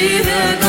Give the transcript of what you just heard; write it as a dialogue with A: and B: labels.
A: see the